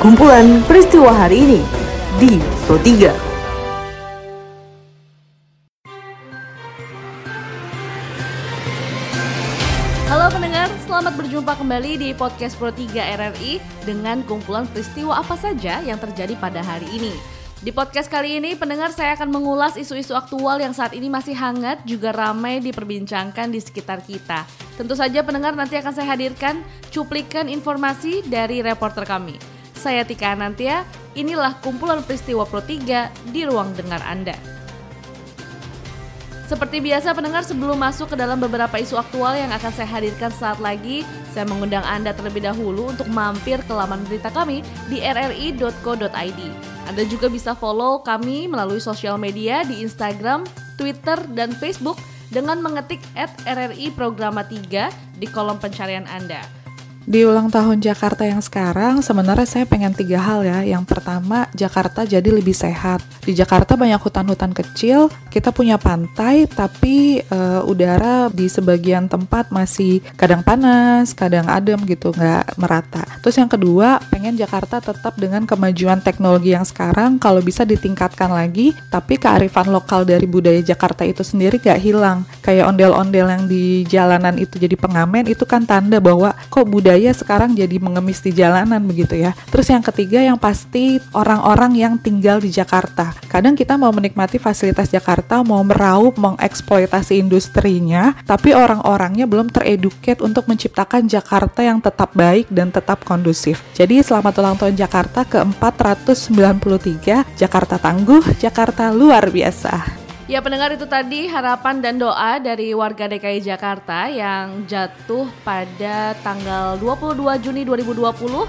kumpulan peristiwa hari ini di Pro 3. Halo pendengar, selamat berjumpa kembali di podcast Pro 3 RRI dengan kumpulan peristiwa apa saja yang terjadi pada hari ini. Di podcast kali ini, pendengar saya akan mengulas isu-isu aktual yang saat ini masih hangat juga ramai diperbincangkan di sekitar kita. Tentu saja pendengar nanti akan saya hadirkan cuplikan informasi dari reporter kami. Saya Tika Anantia, inilah kumpulan peristiwa Pro 3 di ruang dengar Anda. Seperti biasa pendengar sebelum masuk ke dalam beberapa isu aktual yang akan saya hadirkan saat lagi, saya mengundang Anda terlebih dahulu untuk mampir ke laman berita kami di rri.co.id. Anda juga bisa follow kami melalui sosial media di Instagram, Twitter, dan Facebook dengan mengetik at RRI Programa 3 di kolom pencarian Anda. Di ulang tahun Jakarta yang sekarang, sebenarnya saya pengen tiga hal ya. Yang pertama, Jakarta jadi lebih sehat. Di Jakarta banyak hutan-hutan kecil, kita punya pantai, tapi uh, udara di sebagian tempat masih kadang panas, kadang adem gitu, nggak merata. Terus yang kedua, pengen Jakarta tetap dengan kemajuan teknologi yang sekarang, kalau bisa ditingkatkan lagi, tapi kearifan lokal dari budaya Jakarta itu sendiri gak hilang. Kayak ondel-ondel yang di jalanan itu jadi pengamen, itu kan tanda bahwa kok budaya sekarang jadi mengemis di jalanan begitu ya. Terus yang ketiga yang pasti orang-orang yang tinggal di Jakarta. Kadang kita mau menikmati fasilitas Jakarta, mau meraup, mengeksploitasi industrinya, tapi orang-orangnya belum tereduket untuk menciptakan Jakarta yang tetap baik dan tetap kondusif. Jadi selamat ulang tahun Jakarta ke-493, Jakarta tangguh, Jakarta luar biasa. Ya pendengar itu tadi harapan dan doa dari warga DKI Jakarta yang jatuh pada tanggal 22 Juni 2020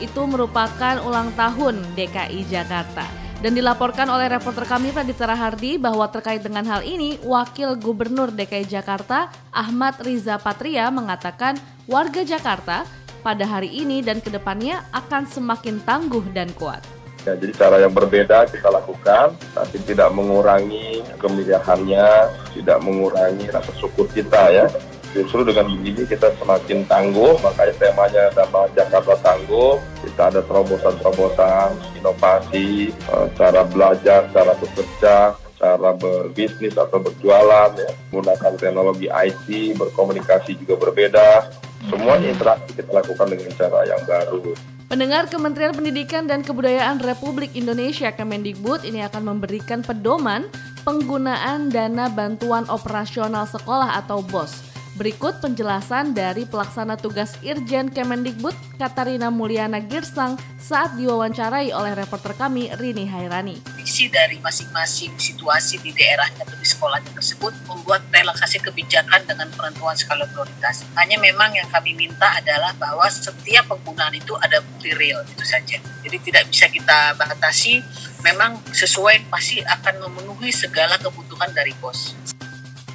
itu merupakan ulang tahun DKI Jakarta. Dan dilaporkan oleh reporter kami Pradipta Rahardi bahwa terkait dengan hal ini, Wakil Gubernur DKI Jakarta Ahmad Riza Patria mengatakan warga Jakarta pada hari ini dan ke depannya akan semakin tangguh dan kuat. Ya, jadi cara yang berbeda kita lakukan, tapi tidak mengurangi kemeriahannya, tidak mengurangi rasa syukur kita ya. Justru dengan begini kita semakin tangguh, makanya temanya nama Jakarta Tangguh. Kita ada terobosan-terobosan, inovasi, eh, cara belajar, cara bekerja, cara berbisnis atau berjualan, ya. menggunakan teknologi IT, berkomunikasi juga berbeda. Semuanya interaksi kita lakukan dengan cara yang baru. Pendengar Kementerian Pendidikan dan Kebudayaan Republik Indonesia Kemendikbud ini akan memberikan pedoman penggunaan dana bantuan operasional sekolah atau BOS Berikut penjelasan dari pelaksana tugas Irjen Kemendikbud Katarina Mulyana Girsang saat diwawancarai oleh reporter kami Rini Hairani. Visi dari masing-masing situasi di daerahnya atau di sekolahnya tersebut membuat relaksasi kebijakan dengan penentuan skala prioritas. Hanya memang yang kami minta adalah bahwa setiap penggunaan itu ada bukti real itu saja. Jadi tidak bisa kita batasi memang sesuai pasti akan memenuhi segala kebutuhan dari pos.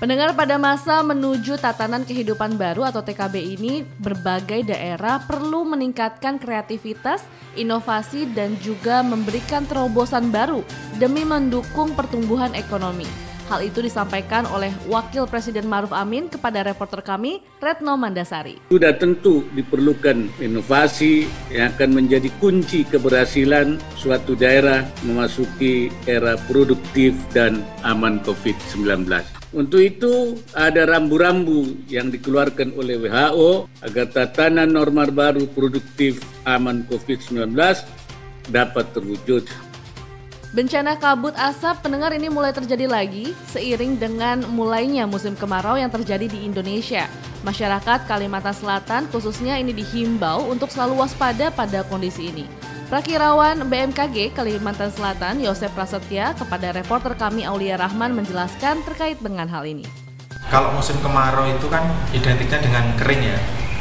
Pendengar pada masa menuju tatanan kehidupan baru atau TKB ini, berbagai daerah perlu meningkatkan kreativitas, inovasi, dan juga memberikan terobosan baru demi mendukung pertumbuhan ekonomi. Hal itu disampaikan oleh Wakil Presiden Maruf Amin kepada reporter kami, Retno Mandasari. Sudah tentu diperlukan inovasi yang akan menjadi kunci keberhasilan suatu daerah memasuki era produktif dan aman COVID-19. Untuk itu ada rambu-rambu yang dikeluarkan oleh WHO agar tatanan normal baru produktif aman COVID-19 dapat terwujud. Bencana kabut asap pendengar ini mulai terjadi lagi seiring dengan mulainya musim kemarau yang terjadi di Indonesia. Masyarakat Kalimantan Selatan khususnya ini dihimbau untuk selalu waspada pada kondisi ini. Prakirawan BMKG Kalimantan Selatan Yosef Prasetya kepada reporter kami Aulia Rahman menjelaskan terkait dengan hal ini. Kalau musim kemarau itu kan identiknya dengan kering ya,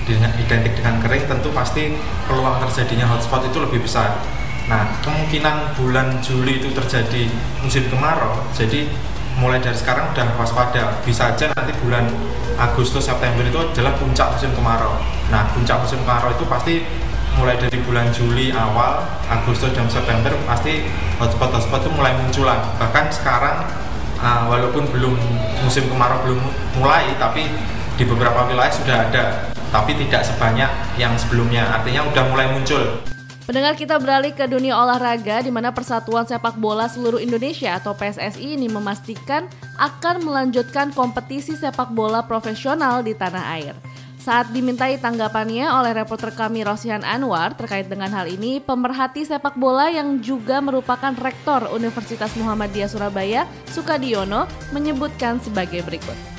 dengan identik dengan kering tentu pasti peluang terjadinya hotspot itu lebih besar. Nah kemungkinan bulan Juli itu terjadi musim kemarau, jadi mulai dari sekarang udah waspada. Bisa aja nanti bulan Agustus September itu adalah puncak musim kemarau. Nah puncak musim kemarau itu pasti mulai dari bulan Juli awal, Agustus dan September pasti hotspot-hotspot itu mulai munculan. Bahkan sekarang uh, walaupun belum musim kemarau belum mulai, tapi di beberapa wilayah sudah ada, tapi tidak sebanyak yang sebelumnya. Artinya udah mulai muncul. Pendengar kita beralih ke dunia olahraga di mana Persatuan Sepak Bola Seluruh Indonesia atau PSSI ini memastikan akan melanjutkan kompetisi sepak bola profesional di tanah air. Saat dimintai tanggapannya oleh reporter kami Rosihan Anwar terkait dengan hal ini, pemerhati sepak bola yang juga merupakan rektor Universitas Muhammadiyah Surabaya, Sukadiono, menyebutkan sebagai berikut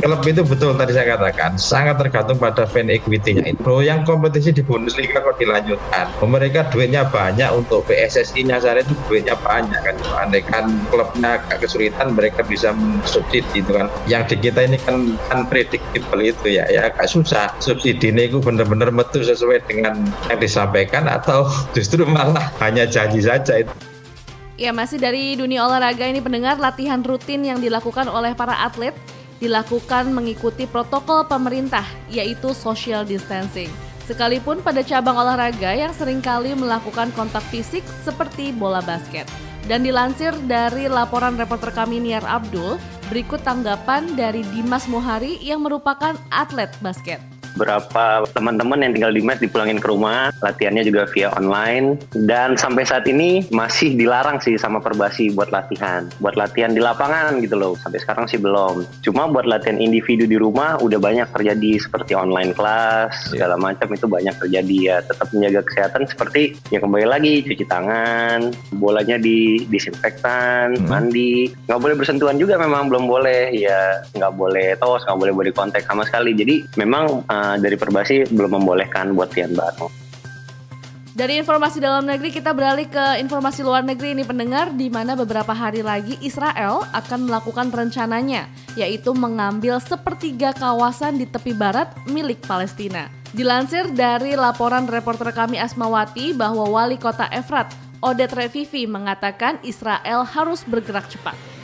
klub itu betul tadi saya katakan sangat tergantung pada fan equity-nya itu. Yang kompetisi di Bundesliga kok dilanjutkan. Mereka duitnya banyak untuk PSSI-nya saya itu duitnya banyak kan. Andai kan klubnya agak kesulitan mereka bisa subsidi itu kan. Yang di kita ini kan unpredictable itu ya ya agak susah. Subsidi ini itu benar-benar metu sesuai dengan yang disampaikan atau justru malah hanya janji saja itu. Ya masih dari dunia olahraga ini pendengar latihan rutin yang dilakukan oleh para atlet dilakukan mengikuti protokol pemerintah, yaitu social distancing. Sekalipun pada cabang olahraga yang sering kali melakukan kontak fisik seperti bola basket. Dan dilansir dari laporan reporter kami Niar Abdul, berikut tanggapan dari Dimas Mohari yang merupakan atlet basket beberapa teman-teman yang tinggal di mes dipulangin ke rumah, latihannya juga via online. Dan sampai saat ini masih dilarang sih sama Perbasi buat latihan. Buat latihan di lapangan gitu loh, sampai sekarang sih belum. Cuma buat latihan individu di rumah udah banyak terjadi seperti online kelas, iya. segala macam itu banyak terjadi ya. Tetap menjaga kesehatan seperti ya kembali lagi cuci tangan, bolanya di disinfektan, hmm. mandi. Nggak boleh bersentuhan juga memang belum boleh ya, nggak boleh tos, nggak boleh body contact sama sekali. Jadi memang uh, dari Perbasi belum membolehkan buat Tian Baru. Dari informasi dalam negeri kita beralih ke informasi luar negeri ini pendengar di mana beberapa hari lagi Israel akan melakukan rencananya yaitu mengambil sepertiga kawasan di tepi barat milik Palestina. Dilansir dari laporan reporter kami Asmawati bahwa wali kota Efrat Odet Revivi mengatakan Israel harus bergerak cepat.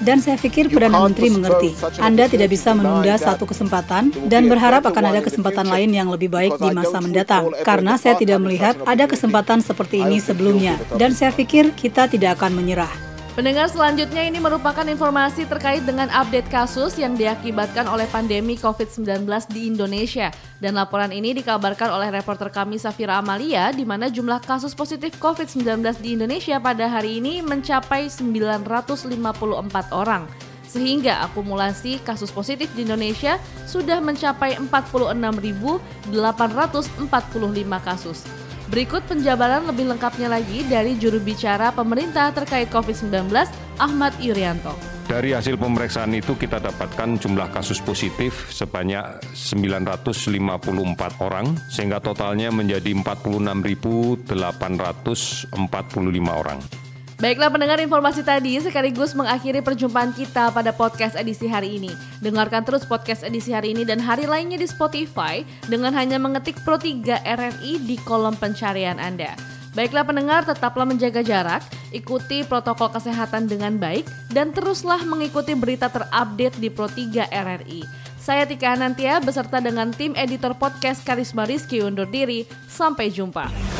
Dan saya pikir Perdana Menteri mengerti, Anda tidak bisa menunda satu kesempatan dan berharap akan ada kesempatan lain yang lebih baik di masa mendatang. Karena saya tidak melihat ada kesempatan seperti ini sebelumnya. Dan saya pikir kita tidak akan menyerah. Pendengar selanjutnya ini merupakan informasi terkait dengan update kasus yang diakibatkan oleh pandemi COVID-19 di Indonesia. Dan laporan ini dikabarkan oleh reporter kami Safira Amalia di mana jumlah kasus positif COVID-19 di Indonesia pada hari ini mencapai 954 orang. Sehingga akumulasi kasus positif di Indonesia sudah mencapai 46.845 kasus. Berikut penjabaran lebih lengkapnya lagi dari juru bicara pemerintah terkait COVID-19, Ahmad Yuryanto. Dari hasil pemeriksaan itu kita dapatkan jumlah kasus positif sebanyak 954 orang sehingga totalnya menjadi 46.845 orang. Baiklah pendengar informasi tadi sekaligus mengakhiri perjumpaan kita pada podcast edisi hari ini. Dengarkan terus podcast edisi hari ini dan hari lainnya di Spotify dengan hanya mengetik Pro 3 RRI di kolom pencarian Anda. Baiklah pendengar, tetaplah menjaga jarak, ikuti protokol kesehatan dengan baik, dan teruslah mengikuti berita terupdate di Pro 3 RRI. Saya Tika Anantia beserta dengan tim editor podcast Karisma Rizky undur diri. Sampai jumpa